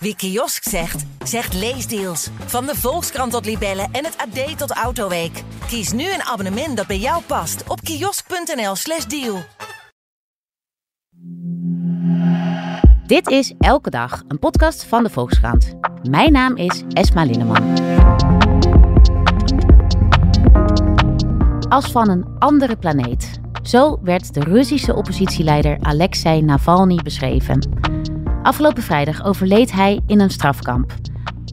Wie kiosk zegt, zegt leesdeals. Van de Volkskrant tot Libellen en het AD tot Autoweek. Kies nu een abonnement dat bij jou past op kiosk.nl/slash deal. Dit is Elke Dag, een podcast van de Volkskrant. Mijn naam is Esma Linneman. Als van een andere planeet. Zo werd de Russische oppositieleider Alexei Navalny beschreven. Afgelopen vrijdag overleed hij in een strafkamp.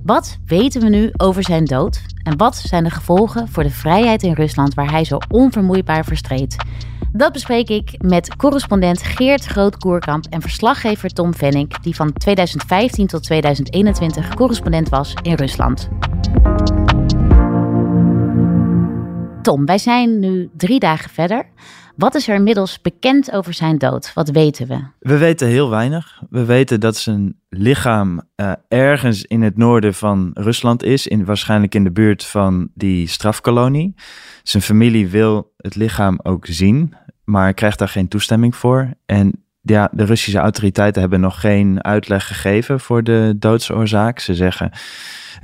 Wat weten we nu over zijn dood? En wat zijn de gevolgen voor de vrijheid in Rusland waar hij zo onvermoeibaar verstreed? Dat bespreek ik met correspondent Geert Groot-Koerkamp en verslaggever Tom Vennik, die van 2015 tot 2021 correspondent was in Rusland. Tom, wij zijn nu drie dagen verder. Wat is er inmiddels bekend over zijn dood? Wat weten we? We weten heel weinig. We weten dat zijn lichaam uh, ergens in het noorden van Rusland is, in, waarschijnlijk in de buurt van die strafkolonie. Zijn familie wil het lichaam ook zien, maar krijgt daar geen toestemming voor. En ja, de Russische autoriteiten hebben nog geen uitleg gegeven voor de doodsoorzaak. Ze zeggen,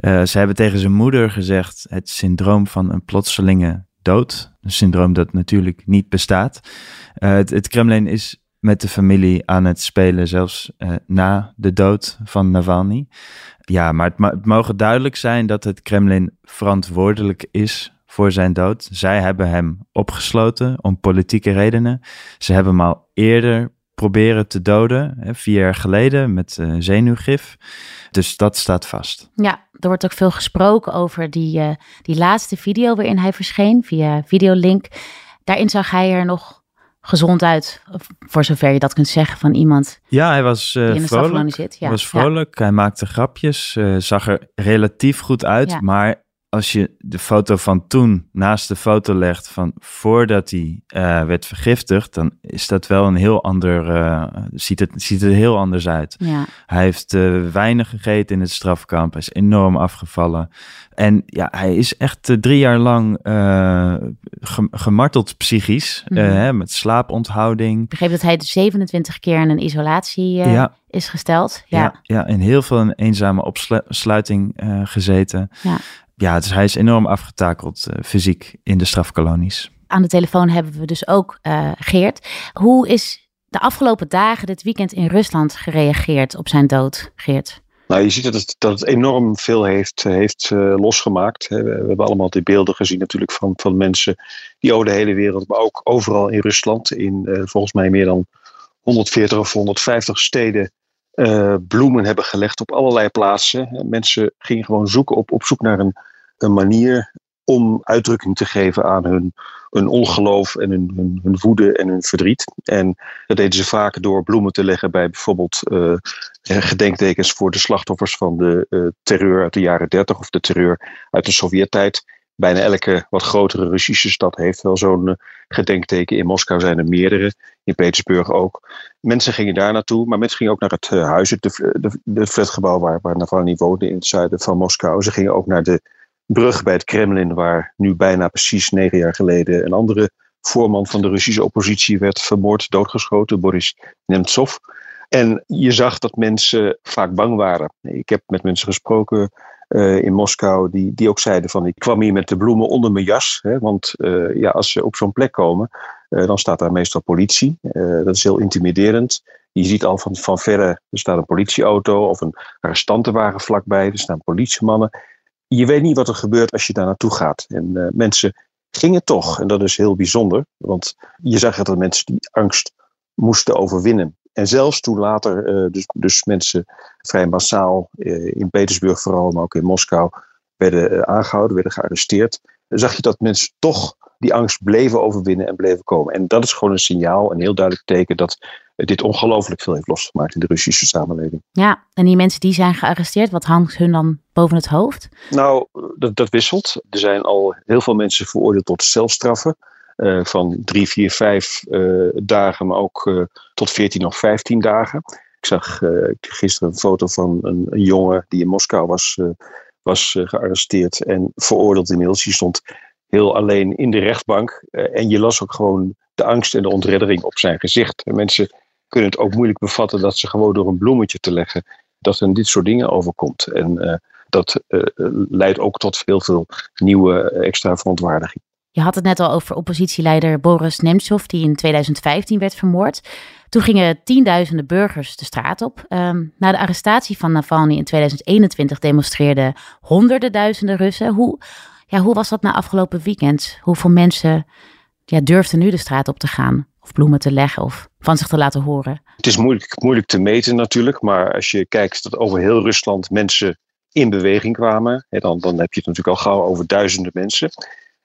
uh, ze hebben tegen zijn moeder gezegd het syndroom van een plotselinge dood. Een syndroom dat natuurlijk niet bestaat. Uh, het, Kremlin is met de familie aan het spelen, zelfs uh, na de dood van Navalny. Ja, maar het, het mogen duidelijk zijn dat het Kremlin verantwoordelijk is voor zijn dood. Zij hebben hem opgesloten om politieke redenen. Ze hebben hem al eerder proberen te doden, hè, vier jaar geleden met uh, zenuwgif. Dus dat staat vast. Ja, er wordt ook veel gesproken over die, uh, die laatste video waarin hij verscheen via videolink. Daarin zag hij er nog gezond uit, voor zover je dat kunt zeggen van iemand. Ja, hij was uh, vrolijk. Zit. Ja. was vrolijk. Ja. Hij maakte grapjes, uh, zag er relatief goed uit, ja. maar als je de foto van toen naast de foto legt van voordat hij uh, werd vergiftigd, dan is dat wel een heel ander, uh, ziet, het, ziet er heel anders uit. Ja. Hij heeft uh, weinig gegeten in het strafkamp, hij is enorm afgevallen. En ja, hij is echt drie jaar lang ge gemarteld psychisch, mm -hmm. hè, met slaaponthouding. Ik begreep dat hij 27 keer in een isolatie ja. is gesteld. Ja. Ja, ja, in heel veel een eenzame opsluiting gezeten. Ja. Ja, dus hij is enorm afgetakeld uh, fysiek in de strafkolonies. Aan de telefoon hebben we dus ook uh, Geert. Hoe is de afgelopen dagen, dit weekend in Rusland, gereageerd op zijn dood, Geert? Nou, je ziet dat het, dat het enorm veel heeft, heeft uh, losgemaakt. We, we, hebben allemaal die beelden gezien natuurlijk van, van mensen die over de hele wereld, maar ook overal in Rusland, in uh, volgens mij meer dan 140 of 150 steden, uh, bloemen hebben gelegd op allerlei plaatsen. Mensen gingen gewoon zoeken op, op zoek naar een, een manier om uitdrukking te geven aan hun, hun ongeloof en hun, hun, hun woede en hun verdriet. En dat deden ze vaak door bloemen te leggen bij bijvoorbeeld uh, gedenktekens voor de slachtoffers van de terreur uit de jaren 30 of de terreur uit de Sovjet-tijd. Bijna elke wat grotere Russische stad heeft wel zo'n uh, gedenkteken. In Moskou zijn er meerdere, in Petersburg ook. Mensen gingen daar naartoe, maar mensen gingen ook naar het uh, huis, het de, de, de flatgebouw waar, waar Navalny woonde in het zuiden van Moskou. Ze gingen ook naar de brug bij het Kremlin, waar nu bijna precies negen jaar geleden een andere voorman van de Russische oppositie werd vermoord, doodgeschoten, Boris Nemtsov. En je zag dat mensen vaak bang waren. Ik heb met mensen gesproken uh, in Moskou die, die ook zeiden van ik kwam hier met de bloemen onder mijn jas. Hè, want uh, ja, als ze op zo'n plek komen, uh, dan staat daar meestal politie. dat is heel intimiderend. Je ziet al van, van verre, er staat een politieauto of een arrestantenwagen vlakbij. Er staan politiemannen. Je weet niet wat er gebeurt als je daar naartoe gaat. En mensen gingen toch. En dat is heel bijzonder. Want je zag dat mensen die angst moesten overwinnen. En zelfs toen later uh, dus, dus mensen vrij massaal uh, in Petersburg vooral, maar ook in Moskou, werden uh, aangehouden, werden gearresteerd, zag je dat mensen toch die angst bleven overwinnen en bleven komen. En dat is gewoon een signaal, een heel duidelijk teken dat dit ongelooflijk veel heeft losgemaakt in de Russische samenleving. Ja, en die mensen die zijn gearresteerd, wat hangt hun dan boven het hoofd? Nou, dat, dat wisselt. Er zijn al heel veel mensen veroordeeld tot celstraffen. Uh, van drie, vier, vijf uh, dagen, maar ook uh, tot veertien of vijftien dagen. Ik zag gisteren een foto van een, jongen die in Moskou was, was gearresteerd en veroordeeld inmiddels. Die stond heel alleen in de rechtbank en je las ook gewoon de angst en de ontreddering op zijn gezicht. En mensen kunnen het ook moeilijk bevatten dat ze gewoon door een bloemetje te leggen dat er dit soort dingen overkomt. En dat leidt ook tot heel veel nieuwe extra verontwaardiging. Je had het net al over oppositieleider Boris Nemtsov, die in 2015 werd vermoord. Toen gingen tienduizenden burgers de straat op. Ehm, na de arrestatie van Navalny in 2021 demonstreerden honderden duizenden Russen. Hoe, ja, hoe was dat na afgelopen weekend? Hoeveel mensen ja, durfden nu de straat op te gaan? Of bloemen te leggen of van zich te laten horen? Het is moeilijk, moeilijk te meten natuurlijk. Maar als je kijkt dat over heel Rusland mensen in beweging kwamen. Hè, dan, dan heb je het natuurlijk al gauw over duizenden mensen.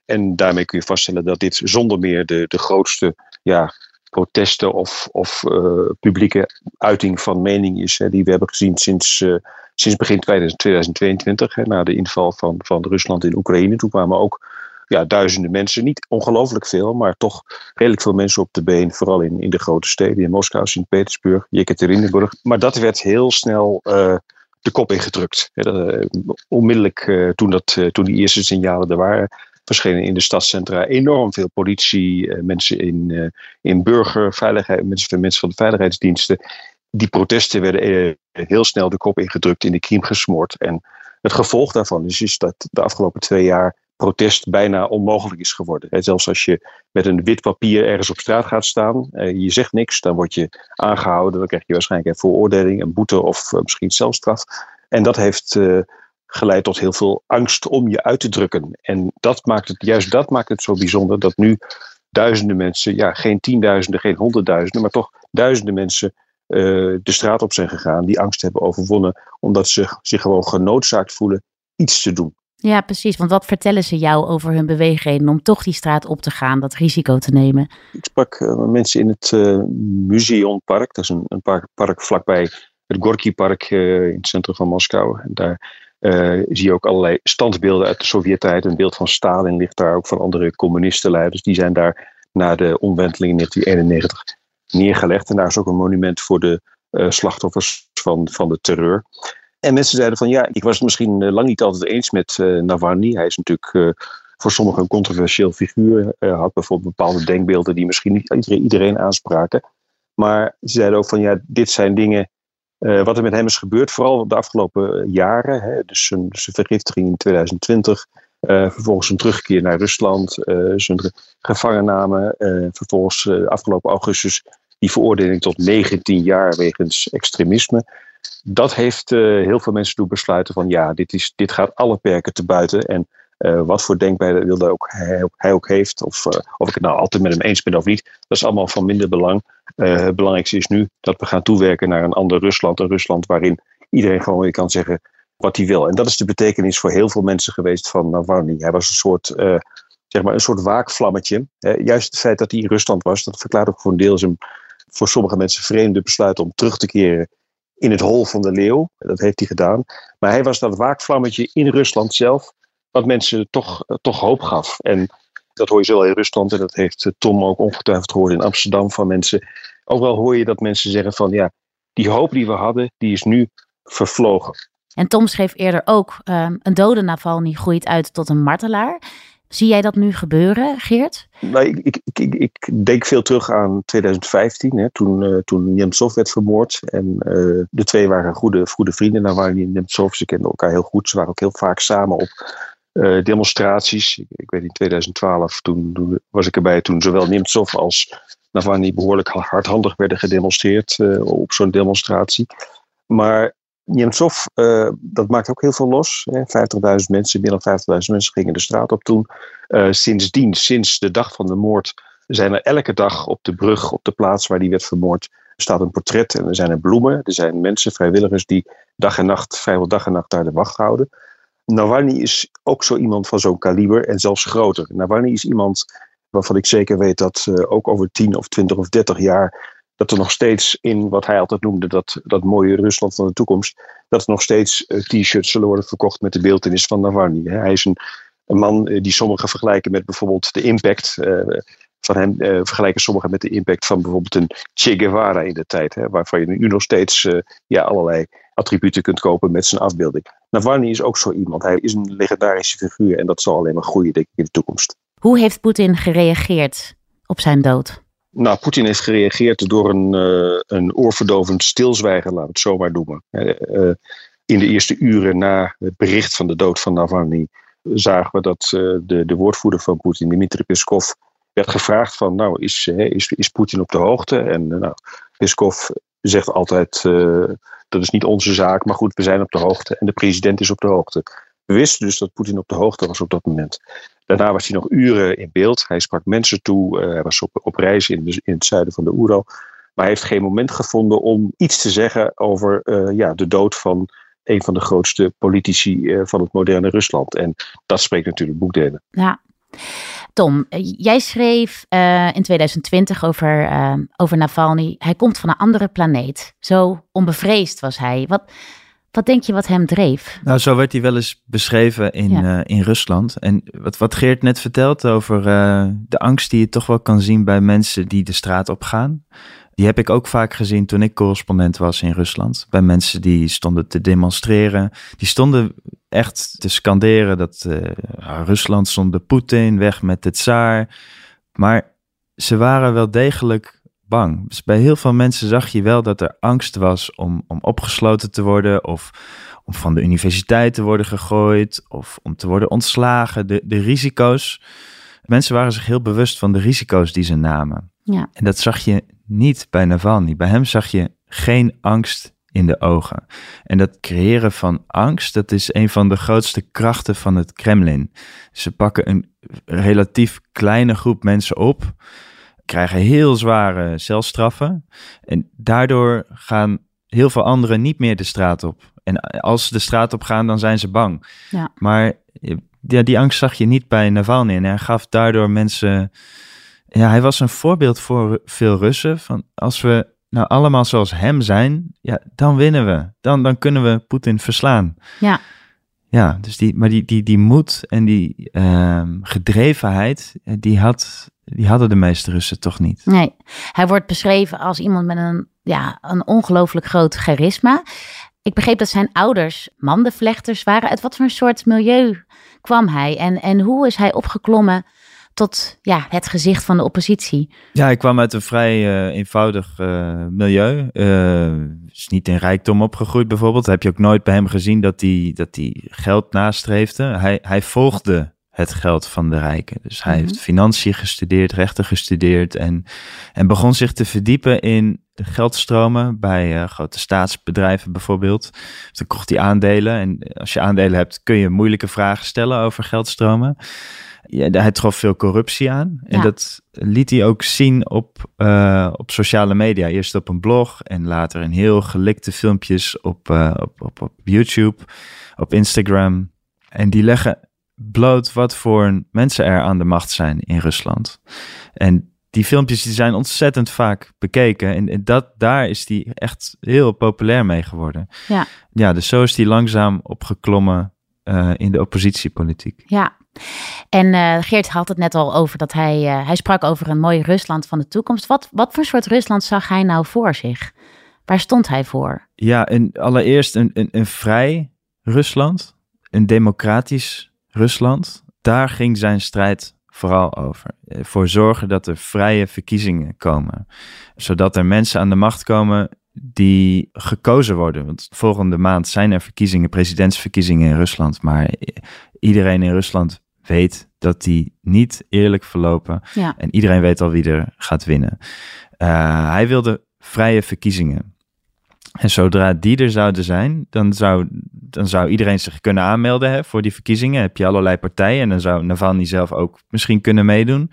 En daarmee kun je vaststellen dat dit zonder meer de, de grootste ja, protesten of, of uh, publieke uiting van mening is, hè, die we hebben gezien sinds, uh, sinds begin 2022, hè, na de inval van, van Rusland in Oekraïne. Toen kwamen ook ja, duizenden mensen, niet ongelooflijk veel, maar toch redelijk veel mensen op de been, vooral in, in de grote steden, in Moskou, Sint-Petersburg, Jekaterinburg. Maar dat werd heel snel uh, de kop ingedrukt. onmiddellijk toen, dat, toen die eerste signalen er waren, verschenen in de stadscentra enorm veel politie, eh, mensen in, uh, in burgerveiligheid, mensen, van de veiligheidsdiensten. Die protesten werden eh, heel snel de kop ingedrukt, in de kiem gesmoord. En het gevolg daarvan is, is dat de afgelopen twee jaar protest bijna onmogelijk is geworden. Zelfs als je met een wit papier ergens op straat gaat staan, eh, je zegt niks, dan word je aangehouden, dan krijg je waarschijnlijk een veroordeling, een boete of misschien zelfstraf. En dat heeft geleid tot heel veel angst om je uit te drukken. En dat maakt het, juist dat maakt het zo bijzonder dat nu duizenden mensen, ja, geen tienduizenden, geen honderdduizenden, maar toch duizenden mensen uh, de straat op zijn gegaan, die angst hebben overwonnen, omdat ze zich gewoon genoodzaakt voelen iets te doen. Ja, precies. Want wat vertellen ze jou over hun beweegreden om toch die straat op te gaan, dat risico te nemen? Ik sprak uh, mensen in het uh, Museumpark, dat is een, een park, park vlakbij het Gorky Park in het centrum van Moskou. En daar uh, zie je ook allerlei standbeelden uit de Sovjet-tijd. Een beeld van Stalin ligt daar ook van andere communistenleiders. Die zijn daar na de omwenteling in 1991 neergelegd. En daar is ook een monument voor de uh, slachtoffers van, van de terreur. En mensen zeiden van ja, ik was het misschien uh, lang niet altijd eens met Navalny. Hij is natuurlijk voor sommigen een controversieel figuur. had bijvoorbeeld bepaalde denkbeelden die misschien niet iedereen aanspraken. Maar ze zeiden ook van ja, dit zijn dingen uh, wat er met hem is gebeurd, vooral de afgelopen jaren. Hè, dus zijn, zijn vergiftiging in 2020, uh, eh, vervolgens een terugkeer naar Rusland, zijn gevangenname, vervolgens afgelopen augustus die veroordeling tot 19 jaar wegens extremisme. Dat heeft heel veel mensen doen besluiten van ja, dit, is, dit gaat alle perken te buiten. En uh, wat voor denkbeelden wil ook, hij, ook, hij ook heeft, of, uh, of ik het nou altijd met hem eens ben of niet, dat is allemaal van minder belang. Uh, het belangrijkste is nu dat we gaan toewerken naar een ander Rusland. Een Rusland waarin iedereen gewoon weer kan zeggen wat hij wil. En dat is de betekenis voor heel veel mensen geweest van Navalny. Hij was een soort, zeg maar een soort waakvlammetje. juist het feit dat hij in Rusland was, dat verklaart ook voor een deel zijn voor sommige mensen vreemde besluit om terug te keren in het hol van de leeuw. Dat heeft hij gedaan. Maar hij was dat waakvlammetje in Rusland zelf wat mensen toch, eh, toch hoop gaf. En dat hoor je zo in Rusland en dat heeft eh, Tom ook ongetwijfeld gehoord in Amsterdam van mensen. Ook wel hoor je dat mensen zeggen van ja, die hoop die we hadden, die is nu vervlogen. En Tom schreef eerder ook, um, een dode Navalny groeit uit tot een martelaar. Zie jij dat nu gebeuren, Geert? Nou, ik, ik, ik, ik denk veel terug aan 2015, hè, toen, uh, toen Nemtsov werd vermoord. En uh, de twee waren goede, goede vrienden, Navalny en Nemtsov. Ze kenden elkaar heel goed. Ze waren ook heel vaak samen op uh, demonstraties. Ik, ik, weet in 2012, toen, was ik erbij toen zowel Nemtsov als Navalny behoorlijk hardhandig werden gedemonstreerd uh, op zo'n demonstratie. Maar Nemtsov, uh, dat maakt ook heel veel los. 50.000 mensen, meer dan 50.000 mensen gingen de straat op toen. sindsdien, sinds de dag van de moord, zijn er elke dag op de brug, op de plaats waar die werd vermoord, staat een portret en er zijn er bloemen. Er zijn mensen, vrijwilligers, die dag en nacht, vrijwel dag en nacht daar de wacht houden. Navalny is ook zo iemand van zo'n kaliber en zelfs groter. Navalny is iemand waarvan ik zeker weet dat uh, ook over 10 of 20 of 30 jaar dat er nog steeds in wat hij altijd noemde dat, dat mooie Rusland van de toekomst, dat er nog steeds uh, t-shirts zullen worden verkocht met de beeldenis van Navalny. Hij is een, man uh, die sommigen vergelijken met bijvoorbeeld de impact van hem, vergelijken sommigen met de impact van bijvoorbeeld een Che Guevara in de tijd, hè, waarvan je nu nog steeds ja, allerlei attributen kunt kopen met zijn afbeelding. Navalny is ook zo iemand. Hij is een legendarische figuur en dat zal alleen maar groeien denk ik, in de toekomst. Hoe heeft Poetin gereageerd op zijn dood? Nou, Poetin heeft gereageerd door een, uh, een oorverdovend stilzwijgen, laten we het zo maar noemen. In de eerste uren na het bericht van de dood van Navalny zagen we dat de, de woordvoerder van Poetin, Dmitri Peskov, werd gevraagd van, nou, is, is, is Poetin op de hoogte? En nou, Peskov zegt altijd, dat is niet onze zaak, maar goed, we zijn op de hoogte en de president is op de hoogte. We wisten dus dat Poetin op de hoogte was op dat moment. Daarna was hij nog uren in beeld. Hij sprak mensen toe. Uh, hij was op, op reis in, de, in, het zuiden van de Oeral. Maar hij heeft geen moment gevonden om iets te zeggen over ja, de dood van een van de grootste politici van het moderne Rusland. En dat spreekt natuurlijk boekdelen. Ja. Tom, jij schreef in 2020 over, over Navalny. Hij komt van een andere planeet. Zo onbevreesd was hij. Wat, wat denk je wat hem dreef? Nou, zo werd hij wel eens beschreven in, ja. uh, in Rusland. En wat, wat Geert net vertelt over de angst die je toch wel kan zien bij mensen die de straat op gaan. Die heb ik ook vaak gezien toen ik correspondent was in Rusland. Bij mensen die stonden te demonstreren. Die stonden echt te scanderen dat uh, Rusland zonder Poetin, weg met de tsaar. Maar ze waren wel degelijk bang. Dus bij heel veel mensen zag je wel dat er angst was om, om opgesloten te worden of om van de universiteit te worden gegooid of om te worden ontslagen. De, de risico's. Mensen waren zich heel bewust van de risico's die ze namen. Ja. En dat zag je niet bij Navalny. Bij hem zag je geen angst in de ogen. En dat creëren van angst, dat is een van de grootste krachten van het Kremlin. Ze pakken een relatief kleine groep mensen op krijgen heel zware celstraffen. En daardoor gaan heel veel anderen niet meer de straat op. En als ze de straat op gaan, dan zijn ze bang. Ja. Maar ja, die angst zag je niet bij Navalny. En hij gaf daardoor mensen... Ja, hij was een voorbeeld voor veel Russen. Van als we nou allemaal zoals hem zijn, ja, dan winnen we. Dan, dan kunnen we Poetin verslaan. Ja. Ja, dus die, maar die, die, die moed en die uh, gedrevenheid, die had die hadden de meeste Russen toch niet. Nee, hij wordt beschreven als iemand met een, ja, een ongelooflijk groot charisma. Ik begreep dat zijn ouders mandenvlechters waren. Uit wat voor een soort milieu kwam hij? En, en hoe is hij opgeklommen tot ja, het gezicht van de oppositie? Ja, hij kwam uit een vrij uh, eenvoudig uh, milieu. Uh, is niet in rijkdom opgegroeid bijvoorbeeld. Heb je ook nooit bij hem gezien dat hij, dat geld nastreefde. Hij, hij volgde het geld van de rijken. Dus hij heeft financiën gestudeerd, rechten gestudeerd en, en begon zich te verdiepen in de geldstromen bij uh, grote staatsbedrijven bijvoorbeeld. Dus dan kocht hij aandelen en als je aandelen hebt kun je moeilijke vragen stellen over geldstromen. Ja, hij trof veel corruptie aan en Ja. dat liet hij ook zien op, eh, op sociale media. Eerst op een blog en later in heel gelikte filmpjes op, eh, op, op, op YouTube, op Instagram. En die leggen bloot wat voor mensen er aan de macht zijn in Rusland. En die filmpjes die zijn ontzettend vaak bekeken. En, en dat, daar is die echt heel populair mee geworden. Ja. Ja, dus zo is die langzaam opgeklommen eh, in de oppositiepolitiek. Ja. En eh, Geert had het net al over dat hij, eh, hij sprak over een mooi Rusland van de toekomst. Wat, wat voor soort Rusland zag hij nou voor zich? Waar stond hij voor? Ja, allereerst een, een, een vrij Rusland, een democratisch Rusland. Daar ging zijn strijd vooral over. Voor zorgen dat er vrije verkiezingen komen. Zodat er mensen aan de macht komen die gekozen worden. Want volgende maand zijn er verkiezingen, presidentsverkiezingen in Rusland. Maar iedereen in Rusland weet dat die niet eerlijk verlopen. Ja. En iedereen weet al wie er gaat winnen. Eh, hij wilde vrije verkiezingen. En zodra die er zouden zijn, dan zou, dan zou iedereen zich kunnen aanmelden hè, voor die verkiezingen. Heb je allerlei partijen en dan zou Navalny zelf ook misschien kunnen meedoen.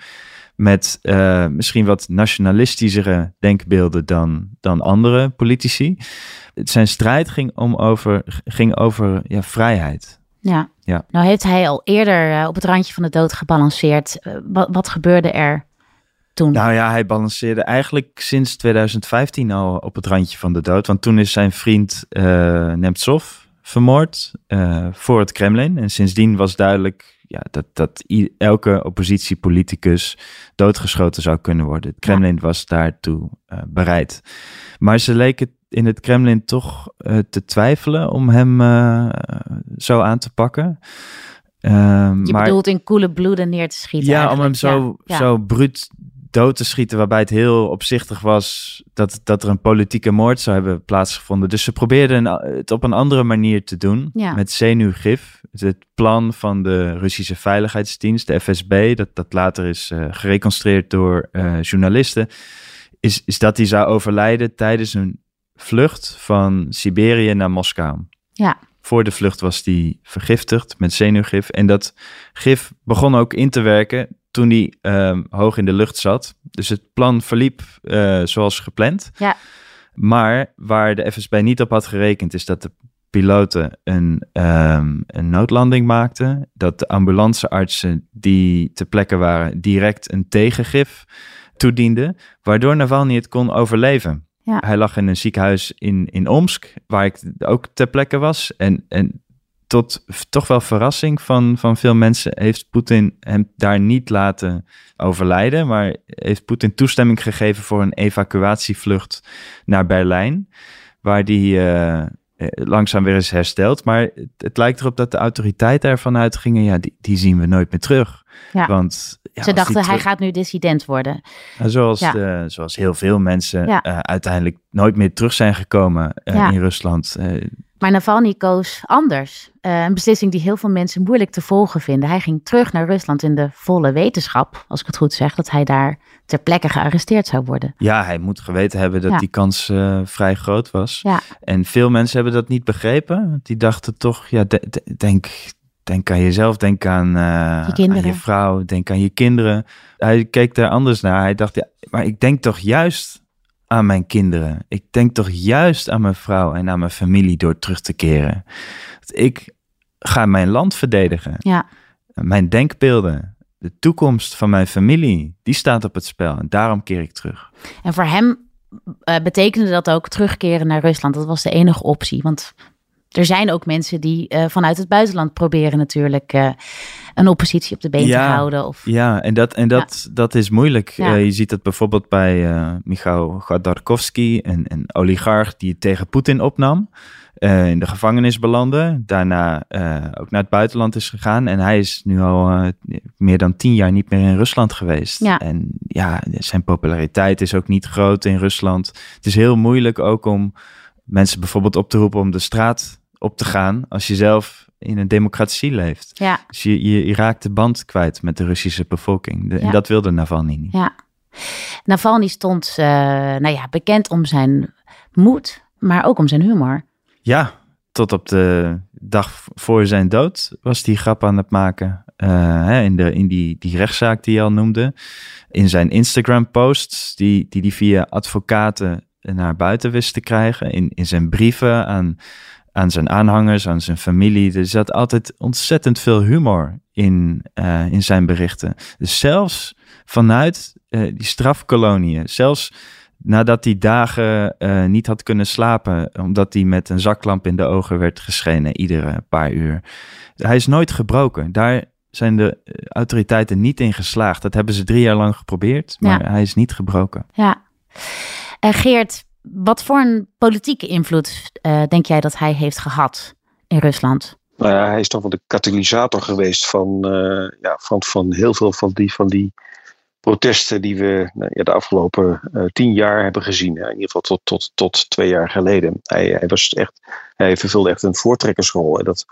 Met eh, misschien wat nationalistischere denkbeelden dan, dan andere politici. Zijn strijd ging, om over, ging over ja, vrijheid. Ja. Ja. Nou heeft hij al eerder eh, op het randje van de dood gebalanceerd. Eh, wat, wat gebeurde er toen? Nou ja, hij balanceerde eigenlijk sinds 2015 al op het randje van de dood. Want toen is zijn vriend eh Nemtsov vermoord voor het Kremlin. En sindsdien was duidelijk ja, dat, dat elke oppositiepoliticus doodgeschoten zou kunnen worden. Het Kremlin was daartoe bereid. Maar ze leken in het Kremlin toch eh, te twijfelen om hem eh, zo aan te pakken. Ehm, Je maar- bedoelt in koele bloeden neer te schieten. ja, om hem zo, Ja, zo bruut dood te schieten, waarbij het heel opzichtig was dat, dat er een politieke moord zou hebben plaatsgevonden. Dus ze probeerden het op een andere manier te doen, Ja. met zenuwgif. Het plan van de Russische Veiligheidsdienst, de FSB, dat, dat later is eh, gereconstrueerd door journalisten, is, is dat hij zou overlijden tijdens een vlucht van Siberië naar Moskou. Ja. Voor de vlucht was hij vergiftigd met zenuwgif. En dat gif begon ook in te werken toen hij ehm, hoog in de lucht zat. Dus het plan verliep eh, zoals gepland. Ja. Maar waar de FSB niet op had gerekend, is dat de piloten een, ehm, een noodlanding maakten. Dat de ambulanceartsen die ter plekke waren direct een tegengif toedienden. Waardoor Navalny het kon overleven. Ja. Hij lag in een ziekenhuis in, in Omsk, waar ik ook ter plekke was. En, en tot toch wel verrassing van, van veel mensen heeft Poetin hem daar niet laten overlijden. Maar heeft Poetin toestemming gegeven voor een evacuatievlucht naar Berlijn. Waar die eh, eh, langzaam weer is hersteld. Maar het, het lijkt erop dat de autoriteiten ervan uitgingen, ja, die, die zien we nooit meer terug. Ja. Want ja, Ze dachten, hij gaat nu dissident worden. ja, Zoals, Ja. de- zoals heel veel mensen Ja. eh, uiteindelijk nooit meer terug zijn gekomen eh, in Rusland. Eh, Maar Navalny koos anders. Eh, een beslissing die heel veel mensen moeilijk te volgen vinden. Hij ging terug naar Rusland in de volle wetenschap, als ik het goed zeg, dat hij daar ter plekke gearresteerd zou worden. ja, hij moet geweten hebben dat die kans eh, vrij groot was. Ja. En veel mensen hebben dat niet begrepen. want Die dachten toch, ja, de- de- denk, denk aan jezelf, denk aan, eh, Je aan je vrouw, denk aan je kinderen. Hij keek daar anders naar. Hij dacht, ja, maar ik denk toch juist aan mijn kinderen. Ik denk toch juist aan mijn vrouw en aan mijn familie door terug te keren. Ik ga mijn land verdedigen. Ja, Mijn denkbeelden, de toekomst van mijn familie, die staat op het spel. En daarom keer ik terug. en voor hem eh, betekende dat ook terugkeren naar Rusland. Dat was de enige optie. Want er zijn ook mensen die eh, vanuit het buitenland proberen natuurlijk eh, een oppositie op de been Ja. te houden. Of, Ja, en dat, en dat, dat is moeilijk. Ja. Eh, je ziet het bijvoorbeeld bij Michail Godorkovsky, een, een oligarch die het tegen Poetin opnam. in de gevangenis belandde. Daarna ook naar het buitenland is gegaan. En hij is nu al meer dan tien jaar niet meer in Rusland geweest. En ja, zijn populariteit is ook niet groot in Rusland. Het is heel moeilijk ook om mensen bijvoorbeeld op te roepen om de straat op te gaan. als je zelf in een democratie leeft. ja, Dus je, je, je raakt de band kwijt met de Russische bevolking. De- Ja. En dat wilde Navalny niet. ja. Navalny stond eh, nou ja, bekend om zijn moed, maar ook om zijn humor. Ja, tot op de dag voor zijn dood was hij grap aan het maken. hè, in de, in die, die rechtszaak die je al noemde. In zijn Instagram-posts, die, die hij via advocaten naar buiten wist te krijgen. In, in zijn brieven aan, aan zijn aanhangers, aan zijn familie. Er zat altijd ontzettend veel humor in, eh, in zijn berichten. Dus zelfs vanuit eh, die strafkoloniën, zelfs nadat hij dagen eh, niet had kunnen slapen, omdat hij met een zaklamp in de ogen werd geschenen iedere paar uur. Hij is nooit gebroken. Daar zijn de autoriteiten niet in geslaagd. Dat hebben ze drie jaar lang geprobeerd, maar Ja. hij is niet gebroken. Ja. Geert, wat voor een politieke invloed eh, denk jij dat hij heeft gehad in Rusland? Nou ja, hij is toch wel de katalysator geweest van, eh, ja, van, van heel veel van die, van die protesten die we nou, ja, de afgelopen eh, tien jaar hebben gezien. In ieder geval tot, tot, tot twee jaar geleden. Hij, hij, was echt, hij vervulde echt een voortrekkersrol. En dat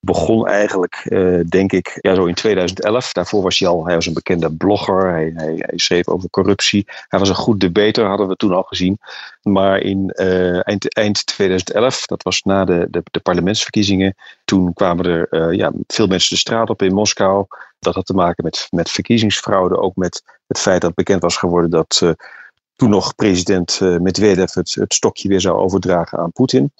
begon eigenlijk, eh, denk ik, ja, zo in 2011. Daarvoor was hij al, hij was een bekende blogger. Hij, hij, schreef over corruptie. Hij was een goed debater, hadden we toen al gezien. Maar in eh, eind, eind 2011, dat was na de, de, de parlementsverkiezingen, toen kwamen er eh, ja, veel mensen de straat op in Moskou. Dat had te maken met, met verkiezingsfraude, ook met het feit dat bekend was geworden dat toen nog president Medvedev het, het stokje weer zou overdragen aan Poetin.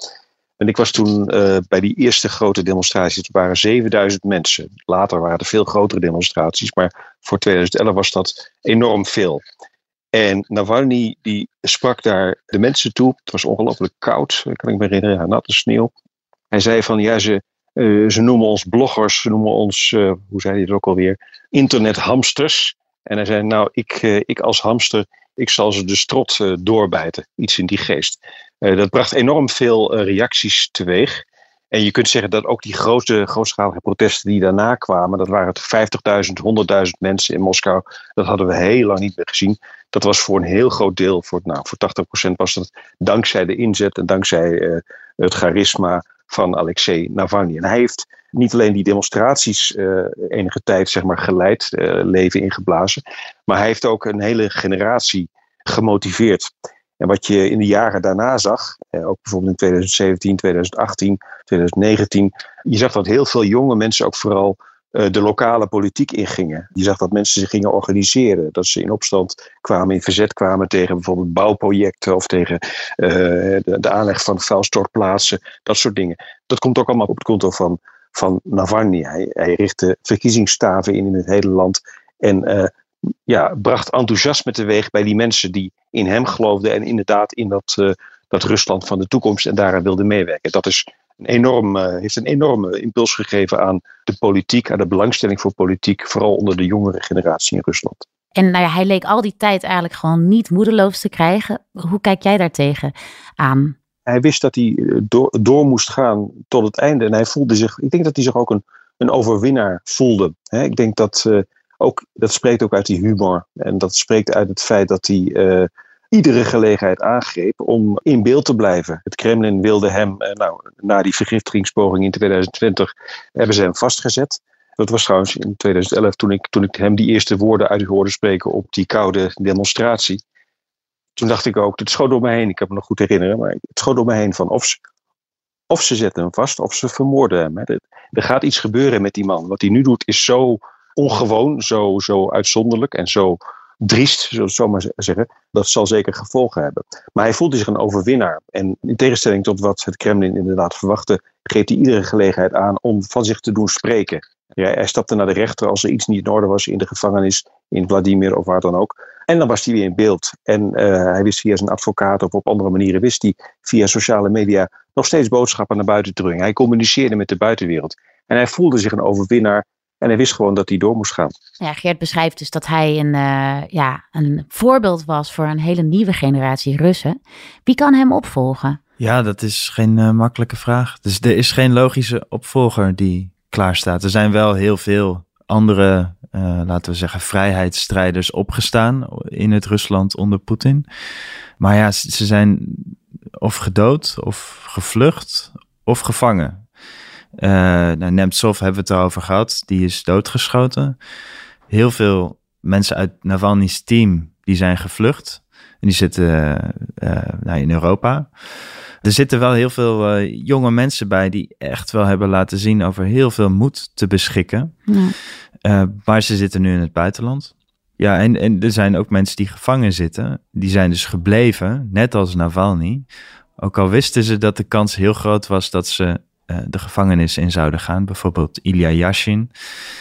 En ik was toen eh, bij die eerste grote demonstraties. Het waren 7000 mensen. Later waren er veel grotere demonstraties. Maar voor 2011 was dat enorm veel. En Navalny die sprak daar de mensen toe. Het was ongelooflijk koud, kan ik me herinneren. Ja, natte sneeuw. Hij zei van ja, ze, eh, ze noemen ons bloggers. Ze noemen ons, eh, hoe zei hij het ook alweer, internethamsters. En hij zei nou, ik, ik als hamster, ik zal ze de strot eh, doorbijten. Iets in die geest. Eh, dat bracht enorm veel eh, reacties teweeg. En je kunt zeggen dat ook die grote, grootschalige protesten die daarna kwamen, dat waren 50.000, 100.000 mensen in Moskou, dat hadden we heel lang niet meer gezien. Dat was voor een heel groot deel, voor, nou, voor 80% was dat dankzij de inzet en dankzij het charisma van Alexei Navalny. En hij heeft niet alleen die demonstraties uh, enige tijd zeg maar, geleid, uh, leven ingeblazen, maar hij heeft ook een hele generatie gemotiveerd. En wat je in de jaren daarna zag, eh, ook bijvoorbeeld in 2017, 2018, 2019, je zag dat heel veel jonge mensen ook vooral de lokale politiek ingingen. Je zag dat mensen zich gingen organiseren, dat ze in opstand kwamen, in verzet kwamen tegen bijvoorbeeld bouwprojecten of tegen de, de, aanleg van vuilstortplaatsen, dat soort dingen. Dat komt ook allemaal op het konto van, van Navalny. Hij, richtte verkiezingsstaven in in het hele land en uh, ja, bracht enthousiasme teweeg bij die mensen die in hem geloofden en inderdaad in dat, uh, dat Rusland van de toekomst en daaraan wilden meewerken. Dat is een enorm, uh, heeft een enorme impuls gegeven aan de politiek, aan de belangstelling voor politiek, vooral onder de jongere generatie in Rusland. En nou ja, hij leek al die tijd eigenlijk gewoon niet moedeloos te krijgen. Hoe kijk jij daartegen aan? Hij wist dat hij eh, door, moest gaan tot het einde. En hij voelde zich, ik denk dat hij zich ook een, een overwinnaar voelde. ik denk dat uh, ook, dat spreekt ook uit die humor. En dat spreekt uit het feit dat hij uh, iedere gelegenheid aangreep om in beeld te blijven. Het Kremlin wilde hem, nou, na die vergiftigingspoging in 2020, hebben ze hem vastgezet. Dat was trouwens in 2011 toen ik, toen ik hem die eerste woorden uit hoorde spreken op die koude demonstratie. Toen dacht ik ook, het schoot door me heen, ik heb me nog goed herinneren, maar het schoot door me heen van of ze, of ze zetten hem vast of ze vermoorden hem. Hè. Er gaat iets gebeuren met die man. Wat hij nu doet is zo ongewoon, zo, zo uitzonderlijk en zo driest, zullen we zo maar zeggen. Dat zal zeker gevolgen hebben. Maar hij voelde zich een overwinnaar. En in tegenstelling tot wat het Kremlin inderdaad verwachtte, geeft hij iedere gelegenheid aan om van zich te doen spreken. Ja, hij stapte naar de rechter als er iets niet in orde was in de gevangenis, in Vladimir of waar dan ook. En dan was hij weer in beeld. En uh, hij wist via zijn advocaat of op andere manieren, wist hij via sociale media nog steeds boodschappen naar buiten te brengen. Hij communiceerde met de buitenwereld. En hij voelde zich een overwinnaar en hij wist gewoon dat hij door moest gaan. Ja, Geert beschrijft dus dat hij een, uh, ja, een voorbeeld was voor een hele nieuwe generatie Russen. Wie kan hem opvolgen? Ja, dat is geen uh, makkelijke vraag. Dus er is geen logische opvolger die klaar staat. Er zijn wel heel veel andere, uh, laten we zeggen, vrijheidsstrijders opgestaan in het Rusland onder Poetin. Maar ja, ze zijn of gedood, of gevlucht, of gevangen. Uh, nou, Nemtsov hebben we het erover gehad. Die is doodgeschoten. Heel veel mensen uit Navalny's team die zijn gevlucht. En die zitten uh, nou, in Europa. Er zitten wel heel veel uh, jonge mensen bij die echt wel hebben laten zien over heel veel moed te beschikken. Ja. maar ze zitten nu in het buitenland. Ja, en, en er zijn ook mensen die gevangen zitten. Die zijn dus gebleven, net als Navalny. Ook al wisten ze dat de kans heel groot was dat ze uh, de gevangenis in zouden gaan. Bijvoorbeeld Ilya Yashin.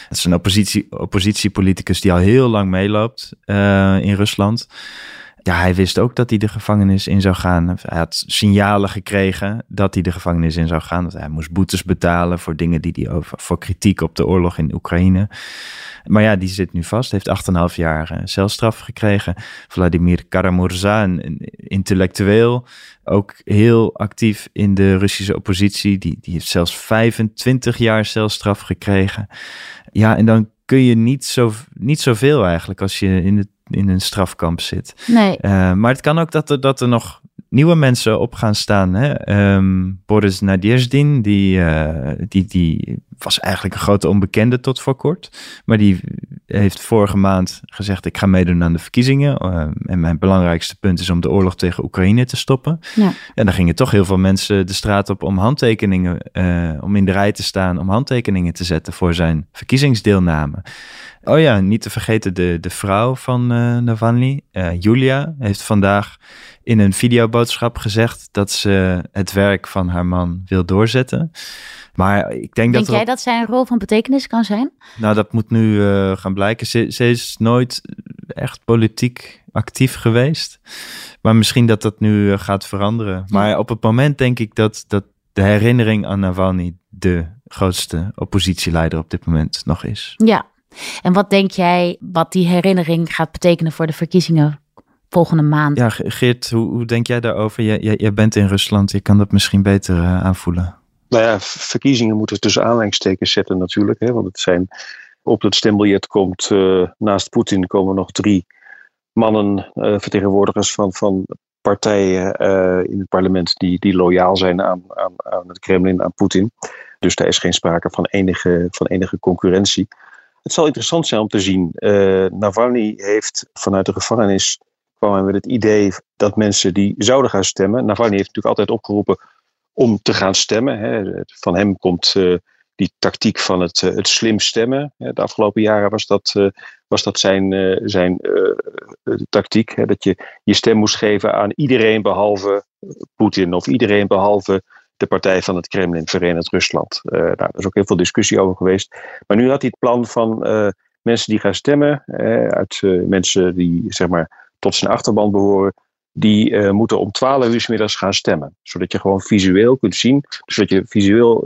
Dat is een oppositie, oppositiepoliticus die al heel lang meeloopt in Rusland. Ja, hij wist ook dat hij de gevangenis in zou gaan. Hij had signalen gekregen dat hij de gevangenis in zou gaan. Dat hij moest boetes betalen voor dingen die hij over, voor kritiek op de oorlog in Oekraïne. Maar ja, die zit nu vast, heeft 8,5 jaar uh, celstraf gekregen. Vladimir Karamurza, een, intellectueel, ook heel actief in de Russische oppositie. Die, die heeft zelfs 25 jaar celstraf gekregen. Ja, en dan kun je niet, zo, niet zoveel eigenlijk als je in, het, in een strafkamp zit. Nee. Uh, maar het kan ook dat er, dat er nog nieuwe mensen op gaan staan. Hè? Um, Boris Nadjezdin, die, uh, die, die was eigenlijk een grote onbekende tot voor kort. Maar die heeft vorige maand gezegd: Ik ga meedoen aan de verkiezingen. Uh, en mijn belangrijkste punt is om de oorlog tegen Oekraïne te stoppen. Ja. En dan gingen toch heel veel mensen de straat op om handtekeningen, uh, om in de rij te staan, om handtekeningen te zetten voor zijn verkiezingsdeelname. Oh ja, niet te vergeten de, de vrouw van uh, Navalny, Julia, heeft vandaag in een videoboodschap gezegd dat ze het werk van haar man wil doorzetten. Maar ik denk, denk dat. jij dat zij een rol van betekenis kan zijn? Nou, dat moet nu uh, gaan blijken. Ze, ze, is nooit echt politiek actief geweest. Maar misschien dat dat nu uh, gaat veranderen. Maar ja. op het moment denk ik dat, dat de herinnering aan Navalny de grootste oppositieleider op dit moment nog is. Ja. En wat denk jij wat die herinnering gaat betekenen voor de verkiezingen volgende maand. Ja, Geert, hoe, hoe denk jij daarover? Jij, jij, jij, bent in Rusland, je kan dat misschien beter uh, aanvoelen. Nou ja, verkiezingen moeten tussen aanleidingstekens zetten natuurlijk. Hè, want het zijn, op het stembiljet komt naast Poetin komen nog drie mannen, vertegenwoordigers van, van partijen in het parlement die, die loyaal zijn aan, aan, aan het Kremlin, aan Poetin. Dus daar is geen sprake van enige, van enige concurrentie. Het zal interessant zijn om te zien. Uh, Navalny heeft vanuit de gevangenis kwam met het idee dat mensen die zouden gaan stemmen. Navalny heeft natuurlijk altijd opgeroepen om te gaan stemmen. Hè. Van hem komt uh, die tactiek van het, uh, het slim stemmen. De afgelopen jaren was dat, was dat zijn, zijn tactiek. Hè. Dat je je stem moest geven aan iedereen behalve Poetin of iedereen behalve de partij van het Kremlin, Verenigd Rusland. Nou, daar is ook heel veel discussie over geweest. Maar nu had hij het plan van mensen die gaan stemmen, uit mensen die zeg maar tot zijn achterban behoren, die moeten om 12 uur s middags gaan stemmen. Zodat je gewoon visueel kunt zien, zodat je visueel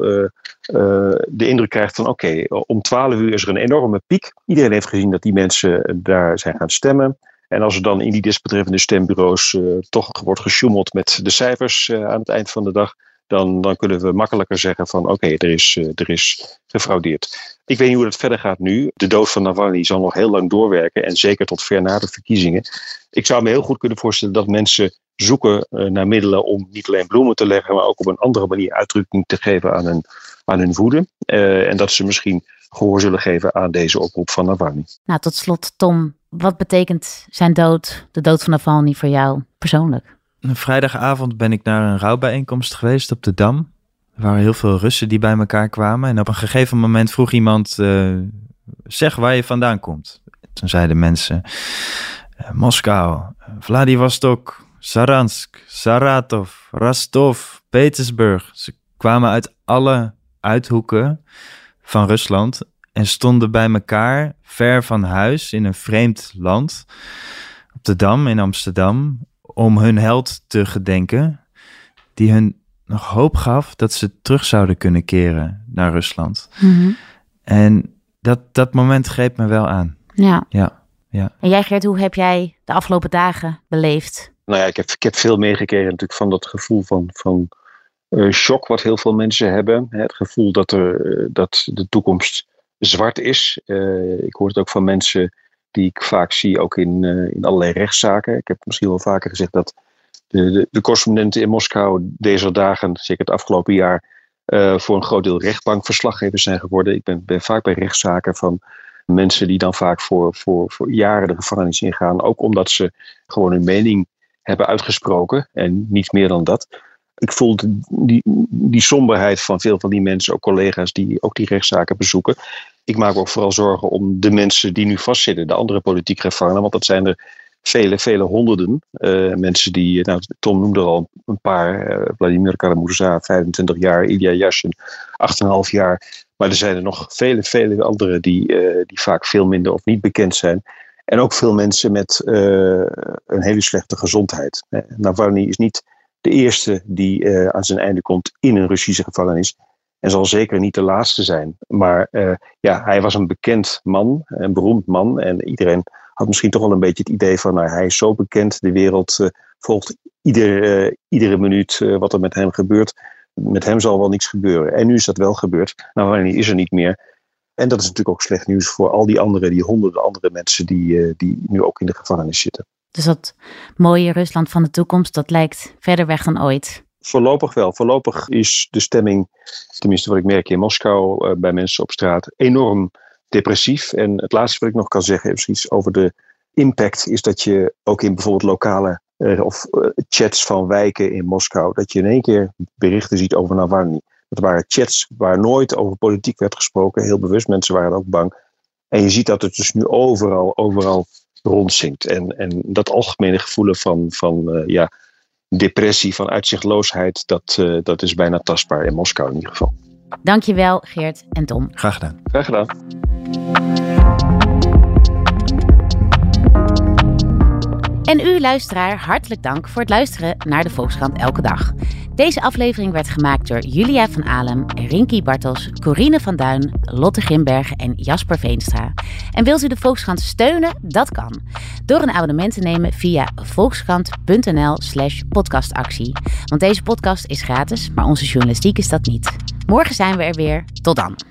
de indruk krijgt van oké, om 12 uur is er een enorme piek. Iedereen heeft gezien dat die mensen daar zijn gaan stemmen. En als er dan in die desbetreffende stembureaus toch wordt gesjoemeld met de cijfers aan het eind van de dag, dan, dan kunnen we makkelijker zeggen van oké, er, is, uh, er is gefraudeerd. Ik weet niet hoe het verder gaat nu. De dood van Navalny zal nog heel lang doorwerken en zeker tot ver na de verkiezingen. Ik zou me heel goed kunnen voorstellen dat mensen zoeken uh, naar middelen om niet alleen bloemen te leggen, maar ook op een andere manier uitdrukking te geven aan hun, aan woede. Uh, en dat ze misschien gehoor zullen geven aan deze oproep van Navalny. Nou, tot slot, Tom, wat betekent zijn dood, de dood van Navalny voor jou persoonlijk? Een vrijdagavond ben ik naar een rouwbijeenkomst geweest op de Dam. Er waren heel veel Russen die bij elkaar kwamen. En op een gegeven moment vroeg iemand: uh, Zeg waar je vandaan komt. Toen zeiden mensen: uh, Moskou, Vladivostok, Saransk, Saratov, Rostov, Petersburg. Ze kwamen uit alle uithoeken van Rusland en stonden bij elkaar ver van huis in een vreemd land. Op de Dam in Amsterdam om hun held te gedenken, die hun nog hoop gaf dat ze terug zouden kunnen keren naar Rusland. Mm En dat, dat moment greep me wel aan. Ja. ja. ja. En jij Geert, hoe heb jij de afgelopen dagen beleefd? Nou ja, ik heb, ik heb veel meegekregen natuurlijk van dat gevoel van, van uh, shock wat heel veel mensen hebben. Het gevoel dat, er, uh, dat de toekomst zwart is. Uh, ik hoor het ook van mensen die ik vaak zie ook in, uh, in allerlei rechtszaken. Ik heb misschien wel vaker gezegd dat de, de, de correspondenten in Moskou deze dagen, zeker het afgelopen jaar, uh, voor een groot deel rechtbankverslaggevers zijn geworden. Ik ben, ben vaak bij rechtszaken van mensen die dan vaak voor, voor, voor jaren de gevangenis ingaan. Ook omdat ze gewoon hun mening hebben uitgesproken en niet meer dan dat. Ik voel die, die somberheid van veel van die mensen, ook collega's die ook die rechtszaken bezoeken ik maak ook vooral zorgen om de mensen die nu vastzitten, de andere politiek gevangenen, want dat zijn er vele, vele honderden uh, mensen die, nou, Tom noemde er al een paar, uh, Vladimir Karamurza, 25 jaar, Ilya Yashin, 8,5 jaar. Maar er zijn er nog vele, vele anderen die, die vaak veel minder of niet bekend zijn. En ook veel mensen met een hele slechte gezondheid. Navalny is niet de eerste die aan zijn einde komt in een Russische gevangenis. En zal zeker niet de laatste zijn. Maar uh, ja, hij was een bekend man, een beroemd man. En iedereen had misschien toch wel een beetje het idee van, nou, hij is zo bekend, de wereld uh, volgt ieder, uh, iedere minuut wat er met hem gebeurt. Met hem zal wel niets gebeuren. En nu is dat wel gebeurd. Nou, wanneer is er niet meer. En dat is natuurlijk ook slecht nieuws voor al die andere, die honderden andere mensen die, die nu ook in de gevangenis zitten. Dus dat mooie Rusland van de toekomst, dat lijkt verder weg dan ooit. Voorlopig wel. Voorlopig is de stemming, tenminste wat ik merk in Moskou uh, bij mensen op straat, enorm depressief. En het laatste wat ik nog kan zeggen is iets over de impact, is dat je ook in bijvoorbeeld lokale uh, of uh, chats van wijken in Moskou, dat je in één keer berichten ziet over Navalny. Dat waren chats waar nooit over politiek werd gesproken, heel bewust. Mensen waren ook bang. En je ziet dat het dus nu overal, overal rondzinkt. En, en dat algemene gevoel van, van ja, depressie, van uitzichtloosheid, dat, uh, dat is bijna tastbaar in Moskou in ieder geval. Dankjewel Geert en Tom. Graag gedaan. Graag gedaan. En u luisteraar, hartelijk dank voor het luisteren naar de Volkskrant Elke Dag. Deze aflevering werd gemaakt door Julia van Alem, Rinky Bartels, Corine van Duin, Lotte Grimberg en Jasper Veenstra. En wilt u de Volkskrant steunen? Dat kan. Door een abonnement te nemen via volkskrant.nl slash podcastactie. Want deze podcast is gratis, maar onze journalistiek is dat niet. Morgen zijn we er weer. Tot dan.